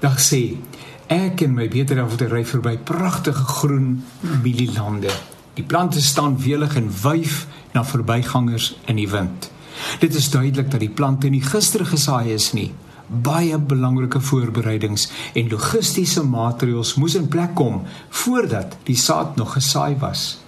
Dag sê ek en my beter helfte ry verby pragtige groen mielielande. Die plante staan welig en wyf na verbygangers in die wind. Dit is duidelik dat die plante nie gister gesaai is nie. Baie belangrike voorbereidings en logistiese maatreëls moes in plek kom voordat die saad nog gesaai was.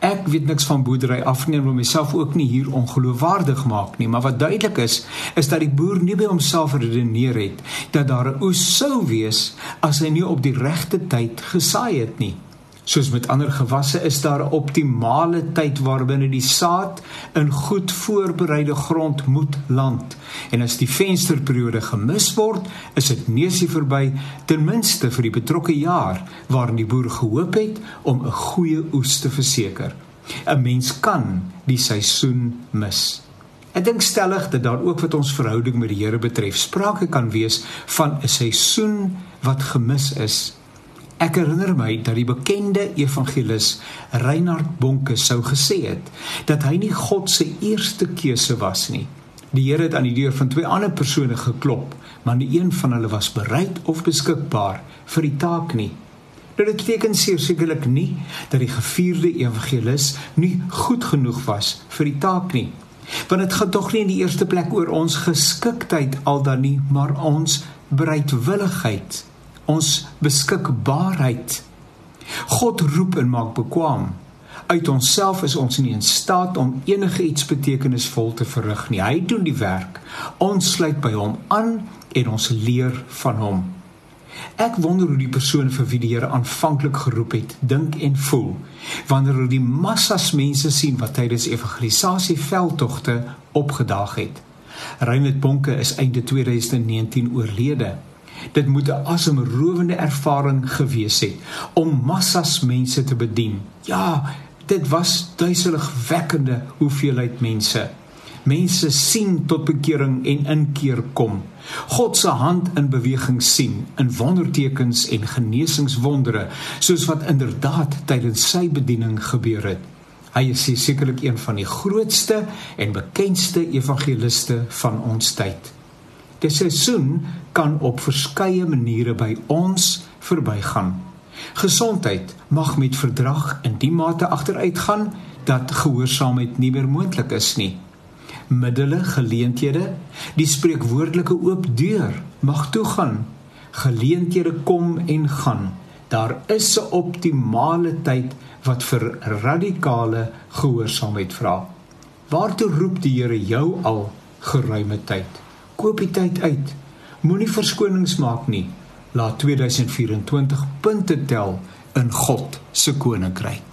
Ek weet niks van boerdery afneem om myself ook nie hier ongeloofwaardig maak nie, maar wat duidelik is, is dat die boer nie by homself redeneer het dat daar 'n oes sou wees as hy nie op die regte tyd gesaai het nie. Soos met ander gewasse is daar 'n optimale tyd waarbinne die saad in goed voorbereide grond moet land. En as die vensterperiode gemis word, is dit neusie verby ten minste vir die betrokke jaar waarin die boer gehoop het om 'n goeie oes te verseker. 'n Mens kan die seisoen mis. Ek dink stellig dat daar ook wat ons verhouding met die Here betref, sprake kan wees van 'n seisoen wat gemis is Ek herinner my dat die bekende evangelis Reinhard Bonke sou gesê het dat hy nie God se eerste keuse was nie. Die Here het aan die deur van twee ander persone geklop, maar nie een van hulle was bereid of beskikbaar vir die taak nie. Nou, dit beteken sekerlik nie dat die gevierde evangelis nie goed genoeg was vir die taak nie. Want dit gaan tog nie in die eerste plek oor ons geskiktheid al dan nie, maar ons bereidwilligheid ons beskikbaarheid. God roep en maak bekwam. Uit onsself is ons nie in staat om enige iets betekenisvol te verrig nie. Hy doen die werk. Ons sluit by hom aan en ons leer van hom. Ek wonder hoe die persoon vir wie die Here aanvanklik geroep het, dink en voel wanneer hulle die massas mense sien wat tydens evangelisasie veldtogte opgedaag het. Reinhard Bonke is einde 2019 oorlede. Dit moet 'n asemrowende ervaring gewees het om massas mense te bedien. Ja, dit was duiseligwekkende hoeveelheid mense. Mense sien tot bekering en inkeer kom. God se hand in beweging sien in wondertekens en genesingswondere soos wat inderdaad tydens sy bediening gebeur het. Hy is sekerlik een van die grootste en bekendste evangeliste van ons tyd. Die seisoen kan op verskeie maniere by ons verbygaan. Gesondheid mag met verdrag in die mate agteruitgaan dat gehoorsaamheid nie meer moontlik is nie. Middele, geleenthede, die spreekwoordelike oop deur mag toegaan. Geleenthede kom en gaan. Daar is 'n optimale tyd wat vir radikale gehoorsaamheid vra. Waartoe roep die Here jou al geruime tyd? Koop die tyd uit. Moenie verskonings maak nie. Laat 2024 punte tel in God se koninkryk.